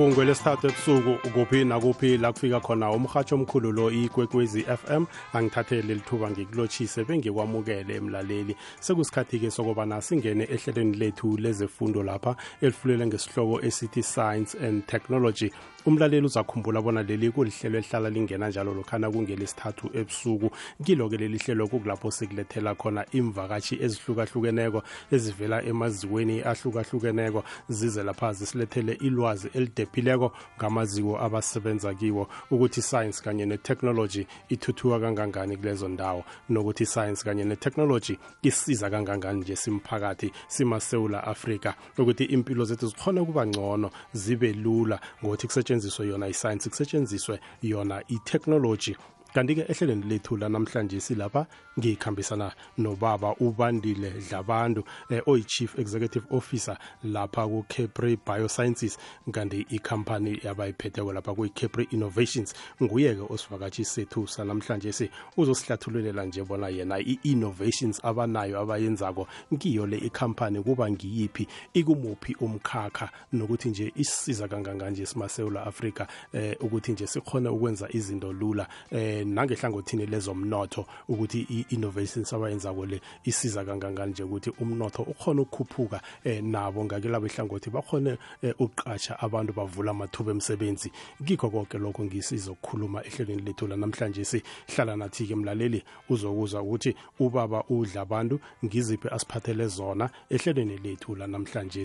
kungwelesithathu ebusuku kuphi nakuphi la kufika khona umhatsho omkhulu lo ikwekwezi FM angithathele lithuba ngikulotshise bengikwamukele emlaleli. Sekusikhathi-ke sokubana singene ehlelweni lethu lezefundo lapha elifulele ngesihloko esithi science and technology. Umlaleli uzakhumbula bona leli kulihlelo elihlala lingena njalo lokhana kungelesithathu ebusuku. Kilo-ke leli hlelo kukulapho sikulethela khona imvakatshi ezihlukahlukeneko ezivela emazikweni ahlukahlukeneko. Zize lapha zisilethele ilwazi elidephileko ngamaziko abasebenza kiwo ukuthi science kanye netechnology ithuthuka kangangani kulezo ndawo nokuthi science kanye netechnology isiza kangangani nje simphakathi simasewula afrika. Ukuthi impilo zethu zikhona ukuba ngcono zibe lula ngokuthi kusetshenziswe yona iscience kusetshenziswe yona i-technology kanti-ke ehlelweni lethu lanamhlanje silapha ngikhambisana nobaba ubandile dlabantu eh, oyi-chief executive officer lapha ku-capri biosciences. Kanti ikhampani yabayiphetheko lapha kuyi-capri innovations nguye-ke osivakatshi sethu sanamhlanje si uzosihlathululela nje bona yena i-innovations abanayo abayenzako ngiyo le ikhampani kuba ngiyiphi ikumuphi umkhakha nokuthi nje isisiza kanganganje simasewula afrika eh, ukuthi nje sikhone ukwenza izinto lula eh, nangehlangothini lezomnotho ukuthi i-innovations abayenzako le isiza kangangani nje ukuthi umnotho ukhona ukukhuphuka eh, nabo ngakelabo ihlangothi bakhone eh, ukuqatsha abantu bavula amathuba emsebenzi. Kikho konke lokho ngisizokukhuluma ehlelweni lethu lanamhlanje. Sihlala nathi-ke mlaleli uzokuzwa ukuthi ubaba udla abantu ngiziphi asiphathele zona ehlelweni lethu lanamhlanje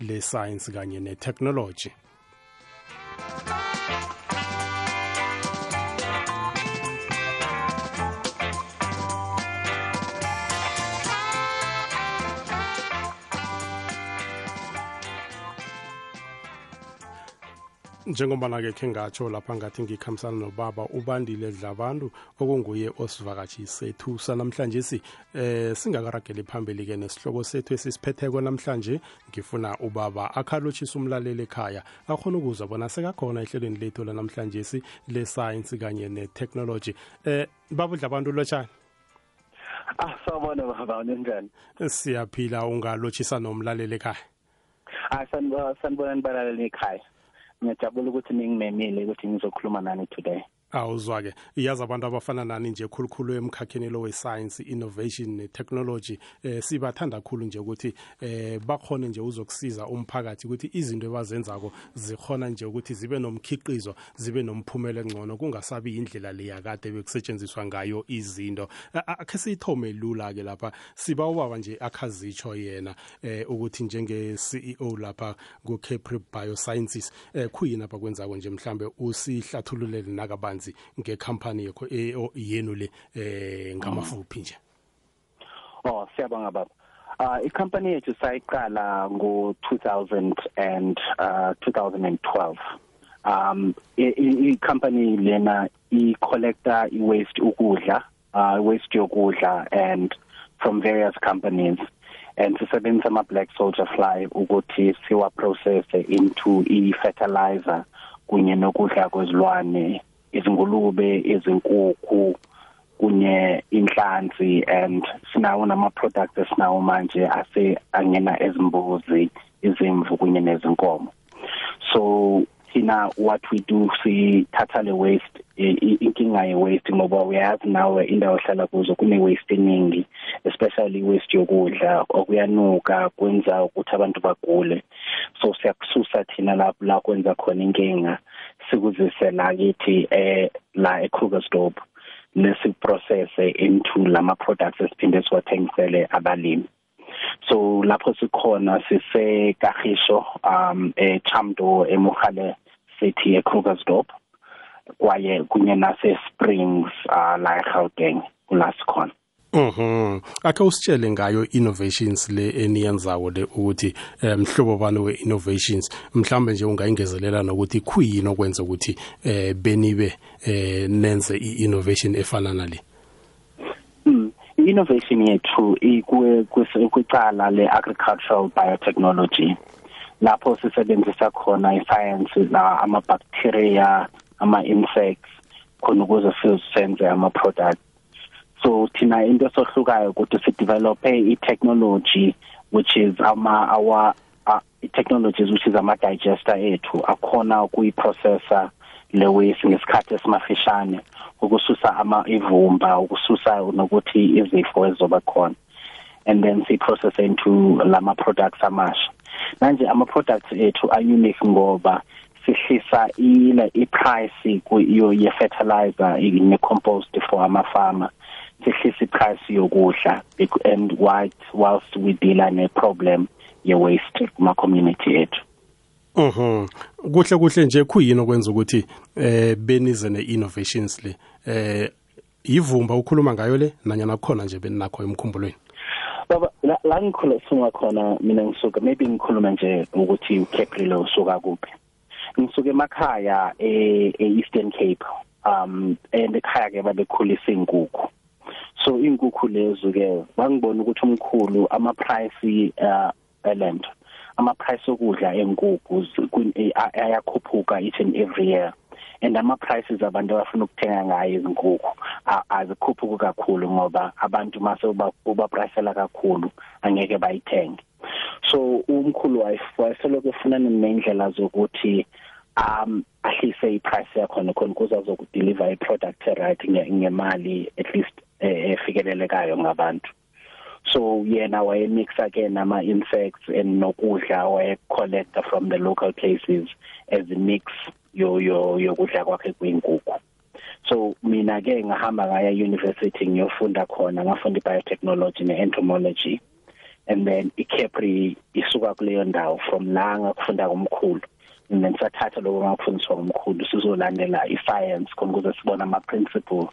le-science kanye ne-technology. Njengobana-ke khe ngatsho lapha ngathi ngikhambisana nobaba ubandile dlabantu okunguye osivakatshi sethu. Sanamhlanje si eh singakarageli phambili-ke nesihloko sethu esisiphetheko namhlanje. Ngifuna ubaba akhalotshisa umlaleli ekhaya akhona ukuzwa bona sekakhona ehlelweni lethu lanamhlanje si le-science kanye ne-technology. Eh baba udlabantu lotshani Ah sawubona baba ninjani? siyaphila ungalotshisa nomlaleli ekhaya. Ah sanibona nibalaleli ekhaya. Ngiyajabula ukuthi ningimemile ukuthi ngizokhuluma nani today. Awuzwa-ke. Yazi abantu abafana nani nje khulukhulu emkhakheni lo we-science innovation ne-technology eh sibathanda khulu nje ukuthi eh bakhona nje uzokusiza umphakathi ukuthi izinto ebazenzako zikhona nje ukuthi zibe nomkhiqizo zibe nomphumela engcono kungasabi indlela leyakade bekusetshenziswa ngayo izinto. Akhe siyithome lula-ke lapha. Siba ubaba nje akhazitsho yena eh ukuthi njenge-CEO lapha ku-Capri Biosciences eh khuyini apha kwenzako nje mhlambe usihlathululele nakabanzi kabanzi ngekhampani yakho yenu le eh ngamafuphi nje? Oh siyabonga baba. Uh ikhampani yethu sayiqala ngo 2000 and uh 2012 um i-company lena i-collector i-waste ukudla uh waste yokudla and from various companies. And sisebenzisa ama black soldier fly ukuthi siwa process into i-fertilizer kunye nokudla kwezilwane. Izingulube izinkukhu kunye inhlanzi and sinawo nama products esinawo manje ase angena ezimbuzi izimvu kunye nezinkomo. So thina what we do sithatha le waste inkinga ye waste ngoba uyazi nawe indawo ohlala kuzo kune waste eningi especially waste yokudla okuyanuka kwenza ukuthi abantu bagule. So siyakususa thina lapho la kwenza khona inkinga sikuzise la kithi eh la eKrugersdorp nesiprocess into lama products esiphinde siwathengisele abalimi. So lapho sikhona sise kahisho um eChamdo eMokhale city eKrugersdorp kwaye kunye nase Springs uh, la eGauteng kulasikhona Mhm. Ake usitshele ngayo innovations le eniyenzawo le ukuthi mhlobo bani we innovations mhlambe nje ungayingezelela nokuthi kuyini okwenza ukuthi eh benibe eh nenze i-innovation efana nale. Mm. Innovation yethu ikwe kwicala le agricultural biotechnology lapho sisebenzisa khona iscience la ama bacteria ama insects khona ukuze sizenze ama products so thina into esohlukayo ukuthi si develop i technology which is ama our uh, technologies which is ama digester ethu akhona ukuyiprocessor le waste ngesikhathi esimafishane ukususa ama ivumba ukususa nokuthi izifo ezoba khona and then si process into lama products amasha. Manje ama products ethu are unique ngoba sihlisa ile iprice kuyo ye fertilizer ne compost for ama farmer sihlisa iprice yokudla and white whilst we deal ne problem ye waste kuma community ethu Mhm. Kuhle kuhle nje kuyini okwenza ukuthi eh benize ne innovations le eh ivumba ukhuluma ngayo le nanyana khona nje beninakho emkhumbulweni. Baba la, la ngikhuluma khona mina ngisuka maybe ngikhuluma nje ukuthi uCaprilo usuka kuphi. Ngisuka emakhaya e, e Eastern Cape um and ekhaya ke babekhulisa inkukhu. So inkukhu lezo ke bangibona ukuthi umkhulu ama price uh eland ama price okudla enkukhu ayakhuphuka each and every year. And ama prices abantu abafuna ukuthenga ngayo izinkukhu azikhuphuka kakhulu ngoba abantu mase uba pricela kakhulu angeke bayithenge. So umkhulu wayesoloko efuna nendlela zokuthi um ahlise iprice yakhona khona ukuze azokudeliver iproduct right ngemali at least efikelelekayo ngabantu. So yena wayemixa ke nama insects and nokudla waye collector from the local places as a mix yo yo yokudla kwakhe kwinkukhu so mina ke ngahamba ngaya university ngiyofunda khona ngafunda biotechnology ne-entomology. And then iCapri isuka kuleyo ndawo. From la ngakufunda kumkhulu and then sathatha lokho ngakufundiswa ngumkhulu sizolandela i-science khona ukuze sibone ama-principles.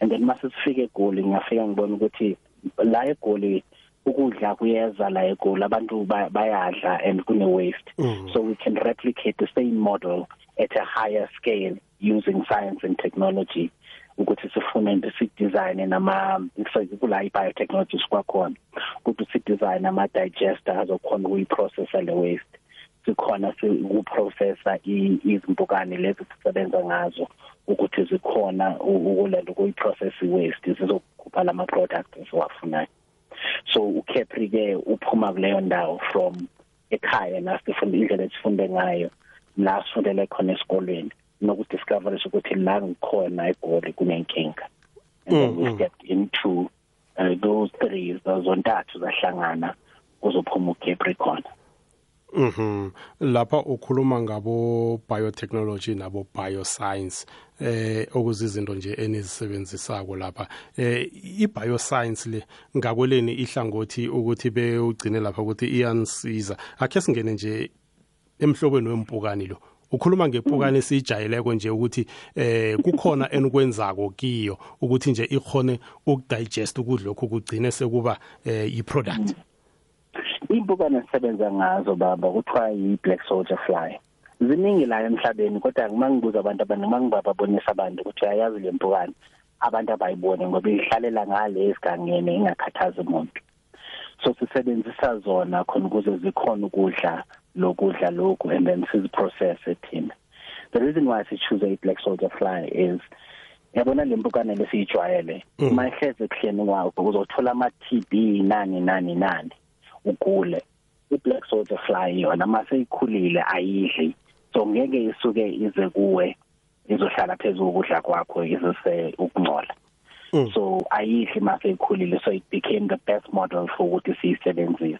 And then mase sifike egoli ngiyafika ngibona ukuthi la egoli ukudla kuyeza la egoli abantu bayadla and kune waste. Mm. so we can replicate the same model at a higher scale using science and technology. Ukuthi sifune sidesign nama kula biotechnology kwakhona ukuthi sidesign ama digester azokhona ukuyiprocessa le waste. Sikhona ukuprocessa izimpukane lezi sisebenza ngazo ukuthi zikhona ukulela ukuyiprocess waste sizokhupha lama products esiwafunayo. So uCapri ke uphuma kuleyo ndawo from ekhaya la sifunda indlela esifunde ngayo la sifundele khona esikolweni nokudiscover ukuthi la ngikhona egoli kunenkinga. And then we mm-hmm. stepped into uh, those three zontathu zahlangana kuzophuma uCapri khona Mhm. Lapha ukhuluma ngabo biotechnology nabo bioscience eh okuzizinto nje enizisebenzisako lapha. Eh ibioscience le ngakweleni ihlangothi ukuthi beugcine lapha ukuthi iyansiza akhe singene nje emhlobeni wempukani lo. Ukhuluma ngepukani esijayeleko nje ukuthi eh kukhona enikwenzako kiyo ukuthi nje ikhone ukudigest ukudla lokho kugcine sekuba eh iproduct impukane sisebenza ngazo baba kuthiwa yi-black soldier fly. Ziningi la emhlabeni kodwa mangibuza abantu abaningi mangibababonisa abantu ukuthi ayazi le mpukane abantu abayibone ngoba ihlalela ngale esigangeni ingakhathazi umuntu. So sisebenzisa zona khona ukuze zikhona ukudla lokudla lokhu and then siziprocess thina. The reason why si choose a black soldier fly is yabona lempukane lesiyijwayele mm. uma ihleze ekuhleni kwakho uzothola ama TB nani nani nani. Ugule i-black soldier fly yona mase ikhulile ayidli. So ngeke isuke ize kuwe izohlala phezulu ukudla kwakho izose ukungcola. Mm. so ayidli mase ikhulile so it became the best model for ukuthi siyisebenzise.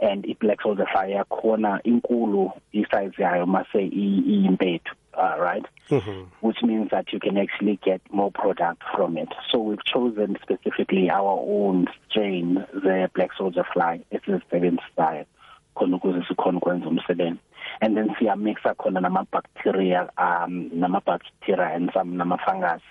And i-black soldier fly yakhona inkulu isize yayo mase iyimpethu. Uh, right? Mm-hmm. which means that you can actually get more product from it. So we've chosen specifically our own strain the black soldier fly. Esizisebenzisayo khona ukuze sikhona ukwenza umsebenzi and then siya mixa khona nama bacteria um nama bacteria and some nama fungus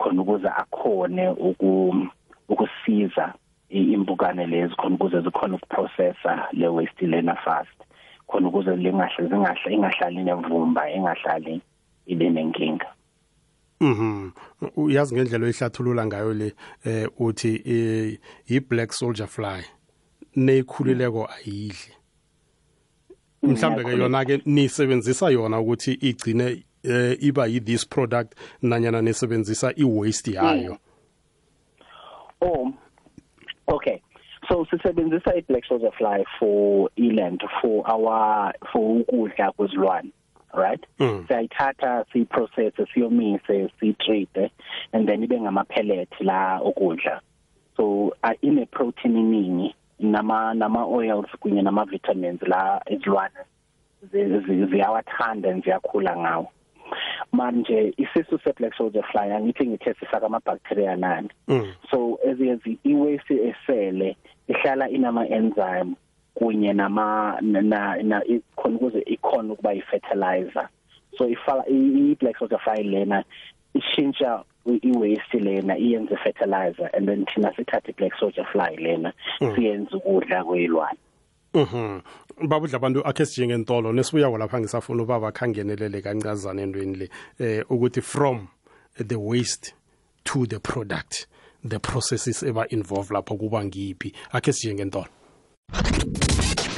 khona ukuze akhone uku ukusiza impukane lezi khona ukuze zikhona ukuprocessa le waste lena fast khona ukuze lingahle zingahle ingahlali nemvumba engahlali ibe nenkinga Mhm. Uyazi ngendlela oyihlathulula ngayo le eh uthi i black soldier fly nekhulileko ayidli. Mhlambe ke yona ke nisebenzisa yona ukuthi igcine eh, iba yi this product nanyana nisebenzisa i waste yayo. Oh. Okay. So sisebenzisa i-black soldier fly for eland for our for ukudla kwezilwane right Mm. siyayithatha siyiprocess siyomise siyitreat and then ibe ngama pellet la okudla so uh, ine protein iningi nama nama oils kunye nama vitamins la ezilwane zi- zi- ziyawathanda and ziyakhula ngawo manje isisu se black soldier fly angithi ngithe sifaka ama bacteria nani Mm. so eziyenzi iwaste esele ihlala inama enzyme kunye nama na na i- khona ukuze ikhona ukuba i-fertilizer so ifala i-black soldier fly lena ishintsha i- i-waste lena iyenze fertilizer and then thina sithatha i-black soldier fly lena siyenze ukudla kwezilwane Mhm. babudla abantu akhe sijenge ntolo nesibuya lapha ngisafuna ubaba khangenelele kancazana endweni le eh ukuthi from the waste to the product. The processes eba involved lapho kuba ngiphi akhe sijenge ntolo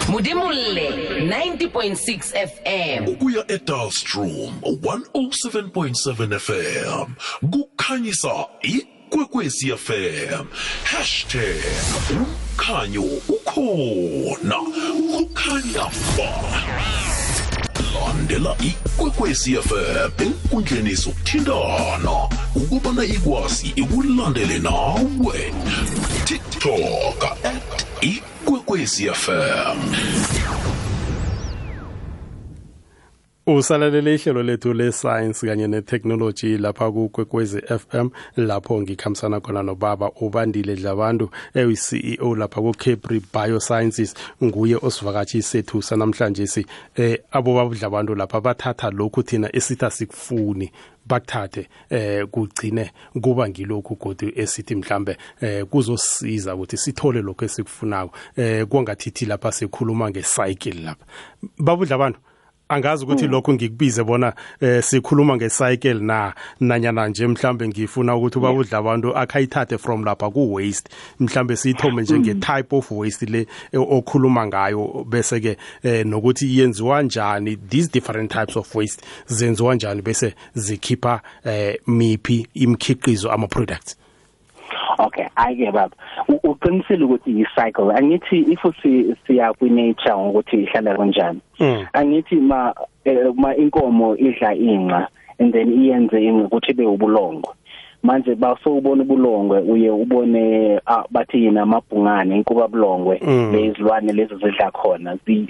Mudimulle 90.6 FM. ukuya eDalstrom 107.7 FM kukhanyisa ikwekwezi FM #umkhanyo ukhona. Kukhanya ba landela ikwekwezi FM enkundleni zokuthintana ukubana ikwazi ikulandele nawe. TikTok @ikwekwezi FM usalalele ihlelo lethu le-science kanye ne-technology lapha kukwekwezi fm lapho ngikhambisana khona nobaba ubandile dlabantu eyi-ceo lapha ku-capri biosciences nguye osivakatshi sethu sanamhlanje si. Eh abobabudlabantu lapha bathatha lokhu thina esithi asikufuni bakuthathe eh kugcine kuba ngilokhu godi esithi mhlambe eh kuzosiza ukuthi sithole lokho esikufunako eh kwangathithi lapha sikhuluma ngecycle lapha. Babudla abantu angazi ukuthi lokho ngikubize bona eh sikhuluma ngecycle na nanyana nje mhlambe ngifuna ukuthi babudla abantu akhayithathe from lapha ku waste mhlambe siyithome njenge type of waste le okhuluma ngayo bese ke eh, nokuthi yenziwa njani these different types of waste zenziwa njani bese zikhipha eh, miphi imikhiqizo ama products okay ayike baba uqinisile ukuthi i-cycle angithi if si siya kwi-nature ngokuthi ihlala kanjani Mm. angithi ma eh, ma inkomo idla inqa and then iyenze inqa ukuthi ibe ubulongwe manje basowubona ubulongwe uye ubone bathi yina amabhungane inkuba bulongwe Mm. lezilwane lezi zidla khona zi-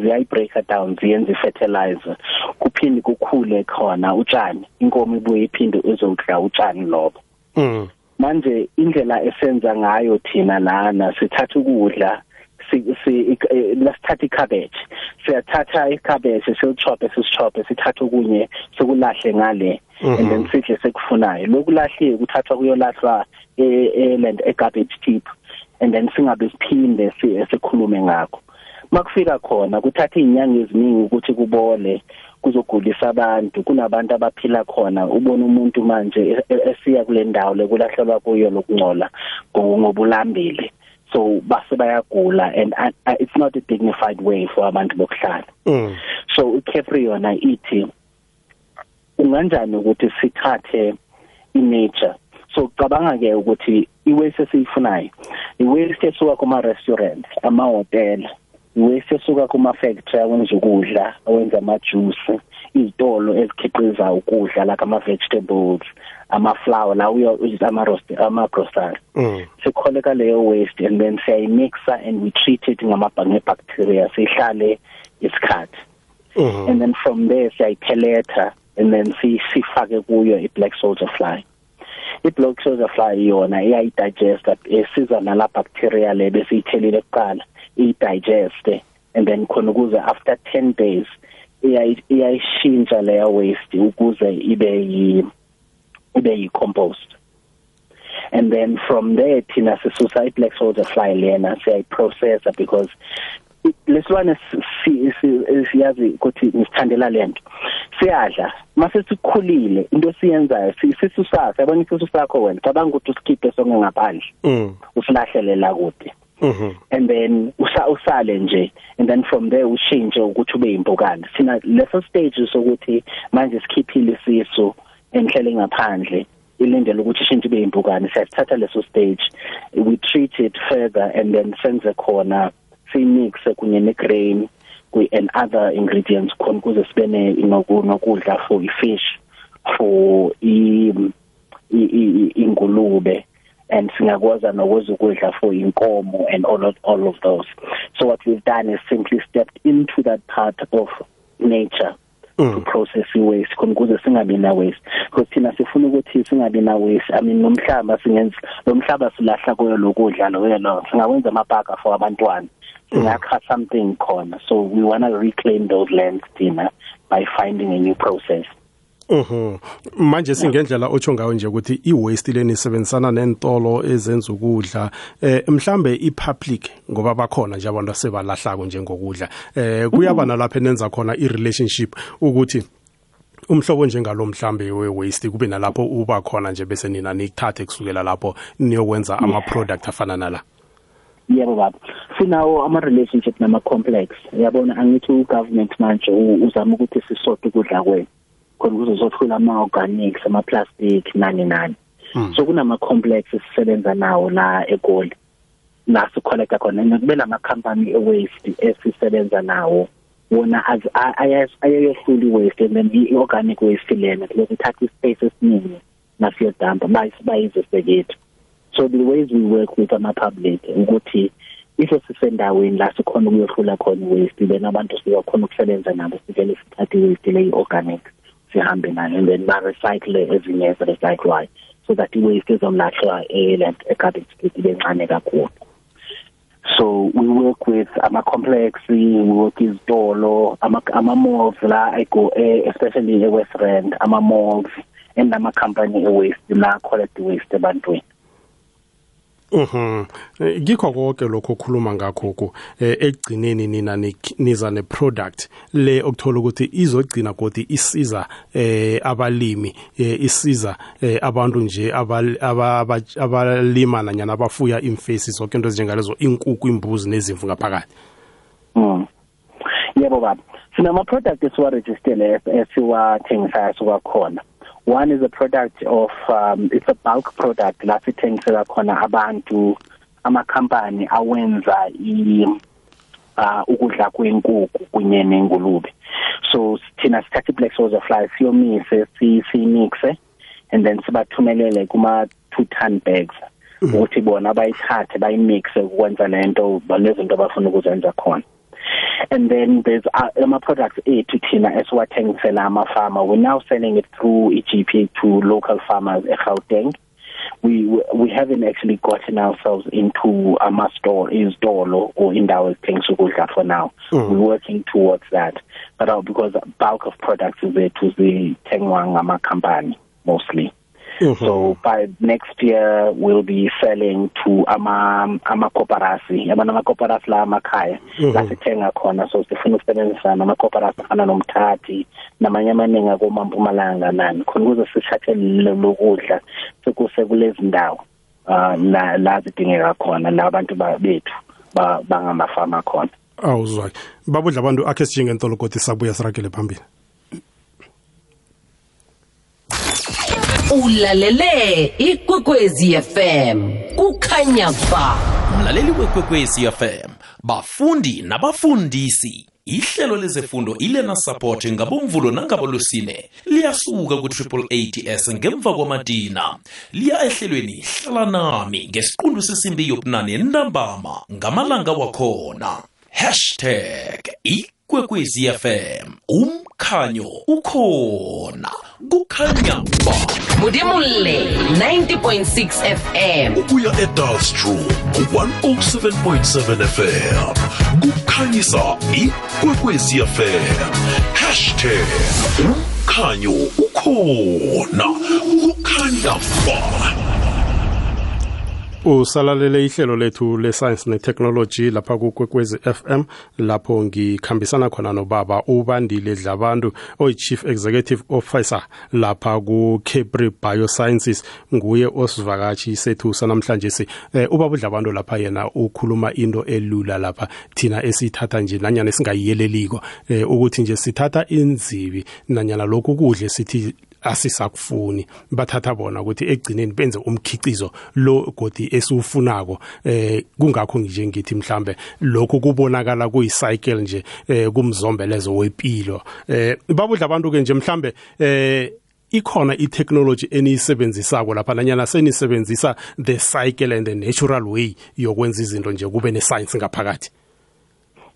ziyayi break down ziyenze fertilizer kuphinde kukhule khona utshani inkomo ibuye iphinde izodla utshani lobo mm. Manje indlela esenza ngayo thina lana sithatha ukudla si si eh, lasithatha siyathatha icabbage siyochophe sisichophe sithatha okunye sokulahle ngale and then sidle sekufunayo. Lokulahle kuthathwa kuyolahlwa eland egarbage tip and then singabe siphinde si- sikhulume ngakho. Makufika khona kuthatha izinyanga eziningi ukuthi kubole kuzogulisa abantu kunabantu abaphila khona ubona umuntu manje e- e- esiya kule ndawo lekulahlelwa kuyo lokungcola ngo- ngobulambile. So base bayagula and uh, it's not a dignified way for abantu bokuhlala. Mm. so iCapri yona ithi unganjani ukuthi sithathe inature? So cabanga ke ukuthi iwaste esiyifunayo iwaste esuka kuma restaurant ama hotel iwaste esuka kuma factory awenza ukudla awenza ama juice izitolo ezikhiqiza ukudla like ama vegetables ama flour la uyo ama roast ama grocery Mm. sikholeka leyo waste and then siyayimixa and we treat it ngama bacteria sihlale isikhathi Mhm. and then from there siyayipheletha and then si sifake kuyo i-black soldier fly i-black soldier fly yona iyayidigesta esiza nala bacteria le besiyithelile kuqala iyidigeste and then khona ukuze after 10 days iyayi- iyayishintsha leya waste ukuze ibe yi ibe yi-compost. And then from there thina sisusa i-black soldier fly lena siyayiprocessa because lesilwane si- si- si- siyazi ukuthi ngisithandela lento siyadla mase sikhulile into siyenzayo si- isisu sakho yabona isisu sakho wena cabanga ukuthi usikhiphe sonke ngaphandle Mm. usilahlele la kude. Mhm. and then usa usale nje and then from there ushintshe ukuthi ube impukane. Sina leso stage sokuthi manje sikhiphile isisu enhlele ngaphandle ilindele ukuthi ishintshe ibe impukane. Siyathatha leso stage. We treat it further and then senze khona simixe kunye negrain and other ingredients khona kuze sibe nokudla for ifish for i ingulube and singakwazi nokwenza ukudla for inkomo and all of all of those. So what we've done is simply stepped into that part of nature to process i-waste khona ukuze singabi na waste because thina sifuna ukuthi singabi na waste i mean nomhlaba singenza lo mhlaba silahla kuyo lokudla lo. Yelo singawenza amapaka for abantwana. Singakha something khona so we want to reclaim those lands thina by finding a new process. Mhm. Manje singendlela otsho ngayo nje ukuthi iwaste leni isebenzisana nentolo ezenza ukudla eh mhlambe ipublic ngoba bakhona nje abantu asebalahlako njengokudla eh kuyaba nalapha enenza khona irelationship ukuthi umhlobo njengalo mhlambe we-waste kube nalapho uba khona nje bese nina nikuthathe kusukela lapho niyokwenza ama-product afana nala. Yebo baba. Sinawo ama-relationship nama-complex. Yabona angithi u-government manje uzama ukuthi sisote ukudla kwethu khona ukuze uzothula ama-organics ama-plastic nani nani. Mm. so kunama complex sisebenza nawo la eGoli. La sicollecta khona. Nekube lamakhampani e-waste esisebenza nawo. Wona ayayohlula i-waste and then i-organic waste lena lokhu ithatha ispace esiningi nasiyodampa bayize sekethu so the ways we work with ama-public ukuthi if sisendaweni la sikhona ukuyohlula khona i-waste then abantu siyakhona ukusebenza nabo sivele sithathe i-waste le i-organic sihambe nayo and then ba-recycle ezinye ezirecyclwayo so that i-waste izomlahlwa eland e-garbage pit ibe ncane kakhulu. So we work with ama-complex we work izitolo ama-malls la i eh, especially e-west rand ama-malls and nama-company e-waste la collect waste ebantwini Mhm. Ngikho konke lokho okhuluma ngakho ku ekugcineni nina niza ne product le okuthola ukuthi izogcina godi isiza eh abalimi isiza abantu nje abalima nanyana abafuya imfesi zonke into ezinjengalezo inkukhu imbuzi nezimvu ngaphakathi. Mhm. Yebo baba. Sinama product esiwa register esiwathengisayo sokwakhona. One is a product of um, it's a bulk product la sithengisela khona abantu amakhampani awenza i uh ukudla kwenkukhu kunye nengulube. So thina sithatha i-black soldier fly siyomise siyimixe and then sibathumelele kuma 2 ton bags ukuthi bona bayithathe bayimixe ukwenza lento lezinto abafuna ukuzenza khona. And then there's uh, ama products ethu thina esiwathengisela ama farmer we're now selling it through eGP to local farmers eGauteng. We we haven't actually gotten ourselves into ama store izitolo or indawo ezithengisa ukudla for now. Mm. we're working towards that but uh, because bulk of products is there to the zithengwa ngama company mostly Mm -hmm. So by next year we'll be selling to ama ama corporasi yabona ama corporasi la amakhaya mm -hmm. la sithenga khona so sifuna ukusebenzisana nama corporasi afana nomthathi namanye amaningi akomampumalanga nani khona ukuze sithathe lokudla sekuse kulezi ndawo uh la la zidingeka khona la abantu bethu bangamafama khona awuzwaki babudla abantu akhe sijinge entolo kodwa sabuya sirakele phambili ulalele ikwekwezi fm kukhanya ba mlaleli wekwekwezi fm bafundi nabafundisi ihlelo lezefundo ilena support ngabomvulo nangabolusine liyasuka ku-triple ats ngemva kwamadina liya ehlelweni hlala nami ngesiqundu sesimbi yobunane ntambama ngamalanga wakhona. Hashtag ikwekwezi fm umkhanyo ukhona. Kukhanya ba. Budimulle 90.6 fm ukuya edalstrom 107.7 fm kukhanyisa ikwekwezi fm hashtag umkhanyo ukhona. Kukhanya ba usalalele ihlelo lethu le-science ne-technology lapha kukwekwezi fm lapho ngikhambisana khona nobaba ubandile dlabantu oyi-chief executive officer lapha ku-capri biosciences nguye osivakatshi sethu sanamhlanje si. Eh, ubaba udlabantu lapha yena ukhuluma into elula lapha thina esiyithatha nje nanyana esingayiyeleliko eh, ukuthi nje sithatha inzibi nanyana lokhu kudle sithi asisakufuni. Bathatha bona ukuthi egcineni benze umkhicizo lo godi esiwufunako eh kungakho nje ngithi mhlambe lokho kubonakala kuyicycle nje eh kumzombelezo wempilo eh babudla abantu ke nje mhlambe eh ikhona i-technology eniyisebenzisako lapha nanyana senisebenzisa the cycle and the natural way yokwenza izinto nje kube ne-science ngaphakathi.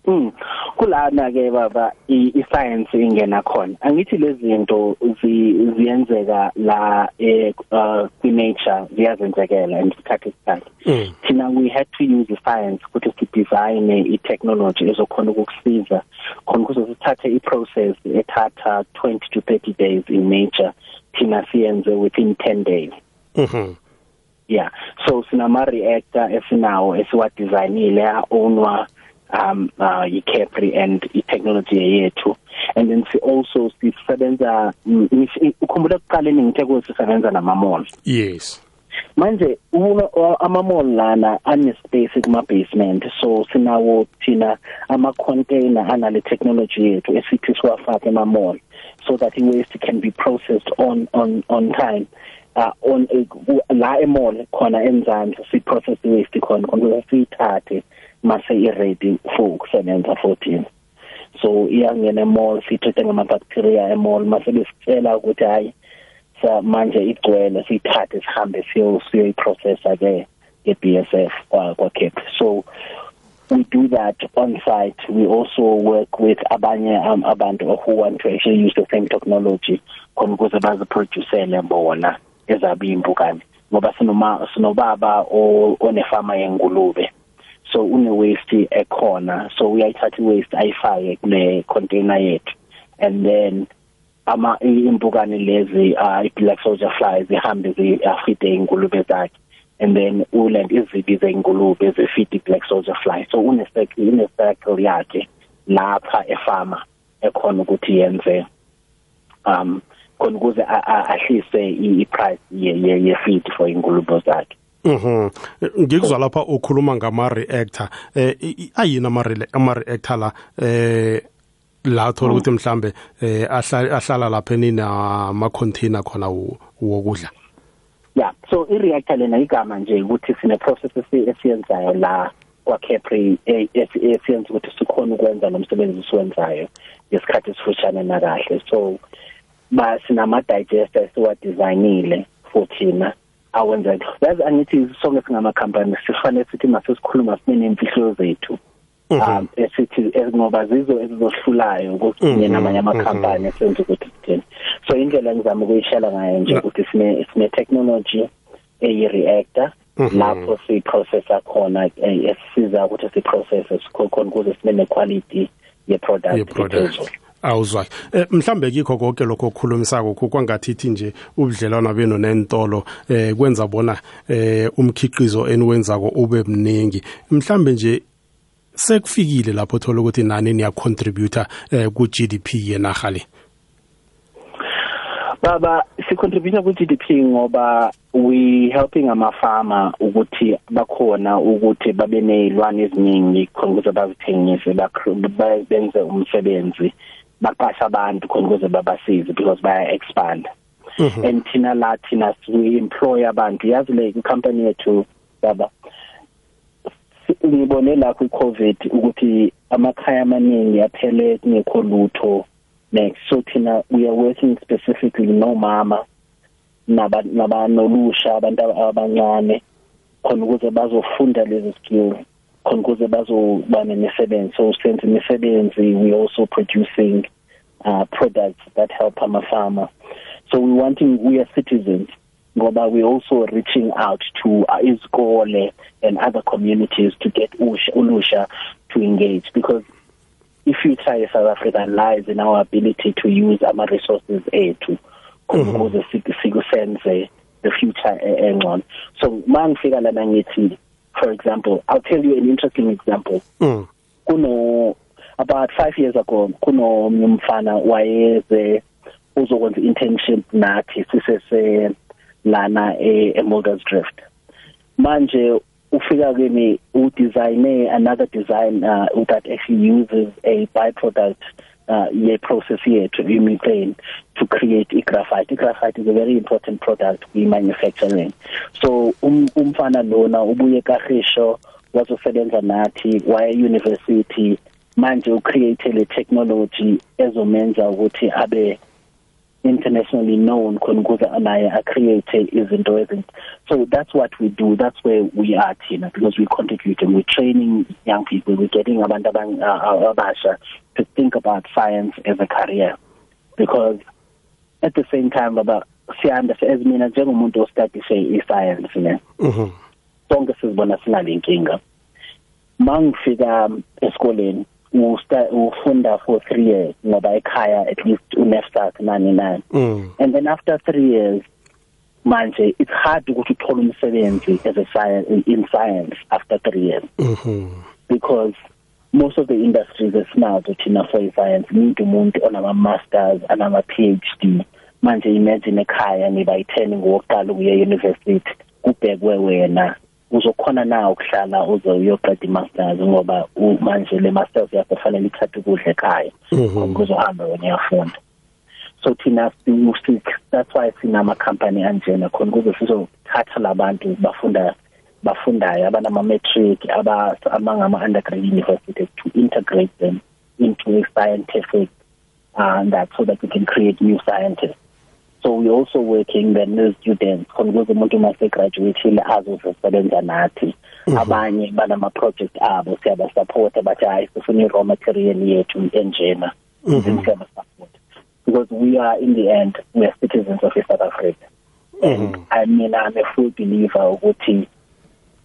Mm. Kulana ke baba i-science ingena khona. Angithi lezi zinto ziyenzeka la eh kwi nature ziyazenzekela isikhathi esithathu. Thina we had to use the science ukuthi si design i technology ezokhona ukukusiza khona ukuze sithathe i process ethatha 20 to 30 days in nature thina siyenze within 10 days. Mhm. Yeah. So sinama reactor esinawo esiwa designile a ownwa um uh iCapri and itechnology yethu. And then si also sisebenza ukhumbula ekuqaleni ngithe ukuthi sisebenza nama mall yes. Manje ama mall lana ane space kuma basement so sinawo thina ama container anale technology yethu esithi siwafake ema mall so that i waste can be processed on on on time. Uh, on uh, la emall khona enzansi si process waste khona konke siyithathe. Mase i-ready for ukusebenza 14 so iyangena emall sithethe ngama-bacteria emall mase besitshela ukuthi hayi manje igcwele siyithathe sihambe siyo siyoyiprocessa ke nge-BSF kwa-Cape so we do that on site. We also work with abanye um, abantu who want to actually use the same technology khona baziproducele bona ezabi impukane ngoba sinobaba onefama yengulube so une waste ekhona so uyayithatha iwaste ayifake kule container yethu and then ama impukane lezi uh, black soldier flies zihambe ziyafide ingulube zakhe and then uland izibi zeingulube zifide black soldier fly so une cycle ine cycle yakhe lapha efama ekhona ukuthi yenze um khona ukuze ahlise i-price ye feed for ingulube zakhe Mhm. Ngikuzwa lapha ukhuluma ngama reactor. Eh ayina ama reactor la eh la thola ukuthi mhlambe eh ahlala lapha nina ama container khona wokudla. Yeah, so i reactor lena igama nje ukuthi sine process esiyenzayo la kwa Capri esiyenza ukuthi sikhona ukwenza nomsebenzi siwenzayo ngesikhathi esifushane na kahle. So ba sinama digester siwa designile futhina awenza yazi angithi sonke singama company sifanele sithi masesikhuluma sine nemfihlo zethu. Um esithi ngoba zizo ezizohlulayo ukuthi namanye ama company senze ukuthi sithini so indlela ngizama ukuyishela ngayo nje ukuthi sine sine technology eyi reactor lapho si processa khona esisiza ukuthi si process sikhona ukuze sibe ne quality ye product ephezulu. Awuzwa eh, mhlambe kikho konke lokho okhulumisako kwangathithi nje ubudlelwana beno nentolo eh kwenza bona eh umkhiqizo eniwenzako ube mningi. Mhlambe nje sekufikile lapho thola ukuthi nani niya contributor eh ku GDP yenaga le? Baba si contributor ku GDP ngoba we helping ama farmer ukuthi bakhona ukuthi babe nezilwane eziningi khona ukuze bazithengise benze umsebenzi. Baqasha abantu khona ukuze babasize because baya expand and thina la thina we employ abantu. Yazi le company yethu baba ngibone la ku covid ukuthi amakhaya amaningi aphele kungekho lutho next. So thina we are working specifically no mama naba nabanolusha abantu abancane khona ukuze bazofunda lezi skills. Khona ukuze bazoba nemisebenzi so senze imisebenzi. We also producing uh products that help ama farmer. So we wanting we are citizens ngoba we are also reaching out to uh, izikole and other communities to get ulusha to engage. Because if you try South Africa lies in our ability to use ama resources ethu ukuze sikusenze the future engcono. So mangifika lana ngithi for example i'll tell you an interesting example mm. kuno about 5 years ago kuno umfana wayeze uzokwenza internship nathi sisese lana eMolders Drift manje ufika kimi udesigne another design uh, that actually uses a byproduct uh, ye process yethu i-methane to create i-graphite i-graphite is a very important product kwi-manufacturing so um, umfana lona ubuye kahisho wazosebenza nathi waya university manje ucreate le technology ezomenza ukuthi abe internationally known ukuze naye acreate izinto ezinto. So that's what we do. That's where we are thina because we contribute and we're training young people. We're getting abantu uh, uh, abasha to think about science as a career. Because at the same time baba siyanda as mina njengomuntu ostudishe i-science ne? Mhm sonke sizibona sinalenkinga mangifika um, esikoleni ufunda for 3 years ngoba ekhaya at least unefsat nani nani. Mm. And then after 3 years manje it's hard ukuthi uthole umsebenzi as a science in science after 3 years. Mhm because most of the industries esinazo thina for science need umuntu onama masters anama PhD manje imagine ekhaya niba i10 ngokuqala ukuya university kubhekwe wena. Uzokhona na ukuhlala uze uyoqeda i-masters ngoba manje le masters yakho fanele ithathe ukudla ekhaya. Ukuzohamba wena uyafunda so thina that's why sinama company anjena khona ukuze sizothatha labantu bafunda bafundayo abanama matric aba amangama undergraduate universities to integrate them into a scientific uh, and that so that we can create new scientists. So we're also working the new students khona ukuze umuntu mase graduate azosebenza nathi. Mhm. Abanye banama project abo siyaba support bathi hayi sifuna i raw material yethu enjena. Mhm. Siyabasupport because we are in the end we are citizens of South Africa. And mhm. I mean I'm a full believer ukuthi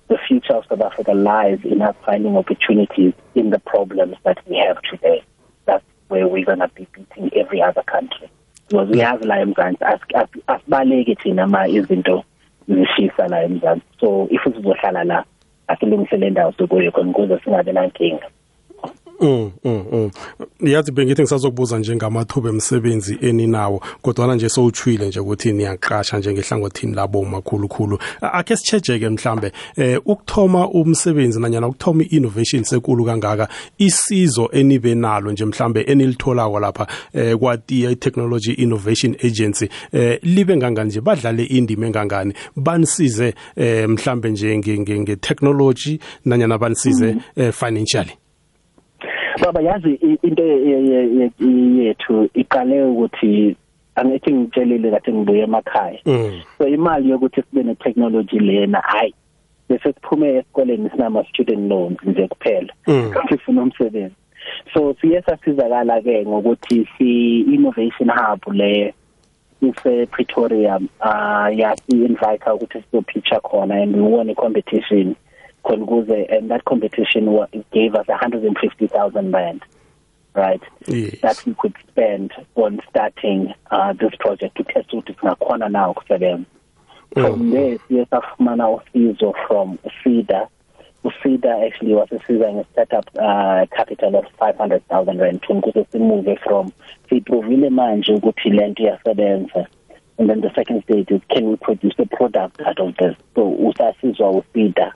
the future of South Africa lies in us finding opportunities in the problems that we have today. That's where we're going to be beating every other country because uyazi la eMzansi asibaleke thina ma izinto zishisa la eMzansi so if sizohlala la asilungisele indawo sokuyo khona ukuze singabe nankinga. Mm mm mm. Yazi bengithi ngisazokubuza nje ngamathuba emsebenzi eninawo kodwa nje sowuchwile nje ukuthi niyaqasha nje ngehlangothini labo makhulu khulu. Ake sichejeke mhlambe eh ukuthoma umsebenzi nanyana ukuthoma innovation sekulu kangaka isizo enibe nalo nje mhlambe enilitholako lapha eh kwati technology innovation agency eh libe ngangani nje badlale indima engangani banisize eh mhlambe nje nge technology nanyana banisize eh financially baba yazi into yethu iqale ukuthi angithi ngitshelile kathi ngibuye emakhaya. So imali yokuthi sibe ne technology lena hayi bese siphume esikoleni sinama student loans nje kuphela. Sifuna umsebenzi. So siye sasizakala ke ngokuthi si innovation hub le ise Pretoria uh yasi invite ukuthi sizopitcha khona and we won a competition. khona ukuze and that competition gave us 150,000 rand right? Yes. that we could spend on starting uh, this project to test ukuthi singakhona na ukusebenza. From there siye safumana usizo from FIDA uFIDA actually wasisiza nge-startup uh, capital of 500,000 rand ukuze simove from siyiprovile manje ukuthi lento iyasebenza. And then the second stage is can we produce a product out of this? So usasizwa uFIDA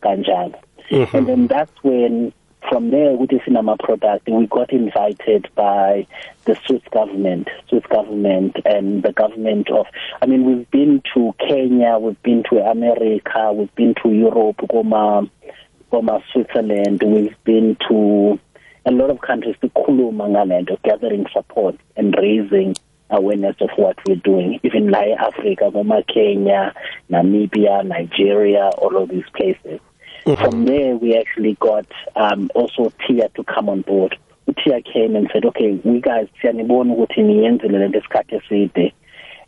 kanjalo. Mhm. and then that's when from there ukuthi sinama product we got invited by the Swiss government Swiss government and the government of I mean we've been to Kenya we've been to America we've been to Europe koma koma Switzerland we've been to a lot of countries to khuluma ngalento gathering support and raising awareness of what we're doing. Even like Africa koma Kenya Namibia Nigeria all of these places from there we actually got um also Tia to come on board. Tia came and said okay we guys siyanibona ukuthi niyenzile lento esikhathi eside.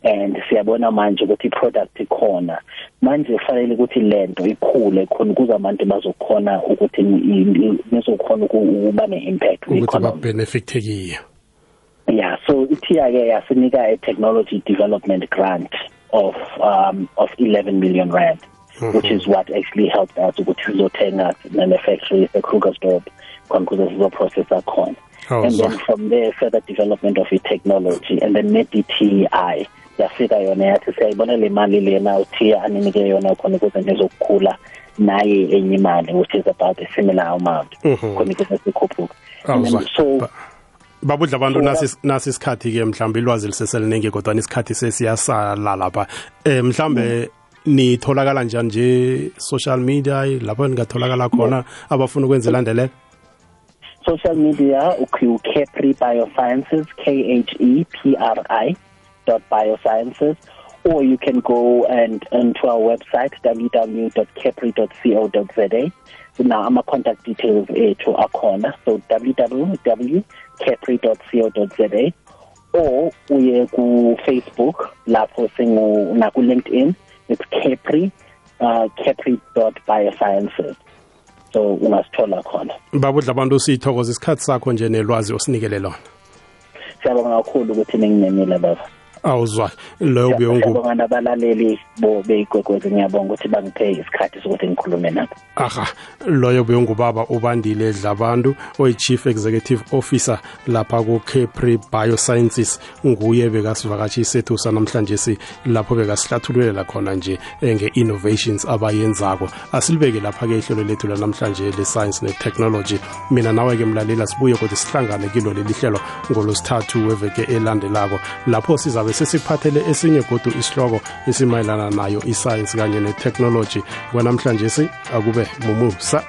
And siyabona manje ukuthi iproduct ikhona. Manje fanele ukuthi lento ikhule khona ukuze abantu bazokhona ukuthi nizokhona ukuba ne-impact ukuthi babenefiteki yeah so iTIA ke yasinika a technology development grant of um of 11 million rand which is what actually helped us ukuthi sizothenga nale factory eKrugersdorp khona ukuze sizoprocessa khona Oh, and then from there further development of i-technology and then ne-DTI yafika yona yathi siyayibona le mali lena uthiya aninike yona khona ukuze nizokukhula naye enye imali which is about a similar amount. Mhm. khona ukuze sikhuphuke. Oh, so- so ba- babudla abantu nasi nasi isikhathi ke mhlawumbe ilwazi liseseliningi kodwa isikhathi sesiyasala lapha um mhlawumbe nitholakala njani nje social media lapho ningatholakala khona abafuna ukwenza ilandelela social media uKepri Biosciences K H E P R I dot biosciences or you can go and onto our website www.kepri.co.za now ama contact details ethu akhona so www.kepri.co.za or uye ku Facebook lapho singu na ku LinkedIn it's Kepri uh kepri.biosciences so ungasithola khona. Babudla abantu sithokoza isikhathi sakho nje nelwazi osinikele lona. Siyabonga kakhulu ukuthi ninginemile baba. Awuzwa. Loyo beyongu siyabonga nabalaleli bo beyigwegwezi ngiyabonga ukuthi bangiphe isikhathi sokuthi ngikhulume nabo. Aha loyo beyongubaba ubandile dlabantu oyi-chief executive officer lapha ku-capri biosciences nguye bekasivakatshi sethu sanamhlanje si lapho bekasihlathululela khona nje eh, nge-innovations abayenzako. Asilibeke lapha-ke ihlelo lethu lanamhlanje le-science ne-technology. Mina nawe-ke mlalela sibuye kodwa sihlangane kilo leli hlelo ngolosithathu weveke elandelako lapho sizabe sesiphathele esinye godu isihloko esimayelana nayo i-science kanye ne-technology. Kwanamhlanje si akube mumusa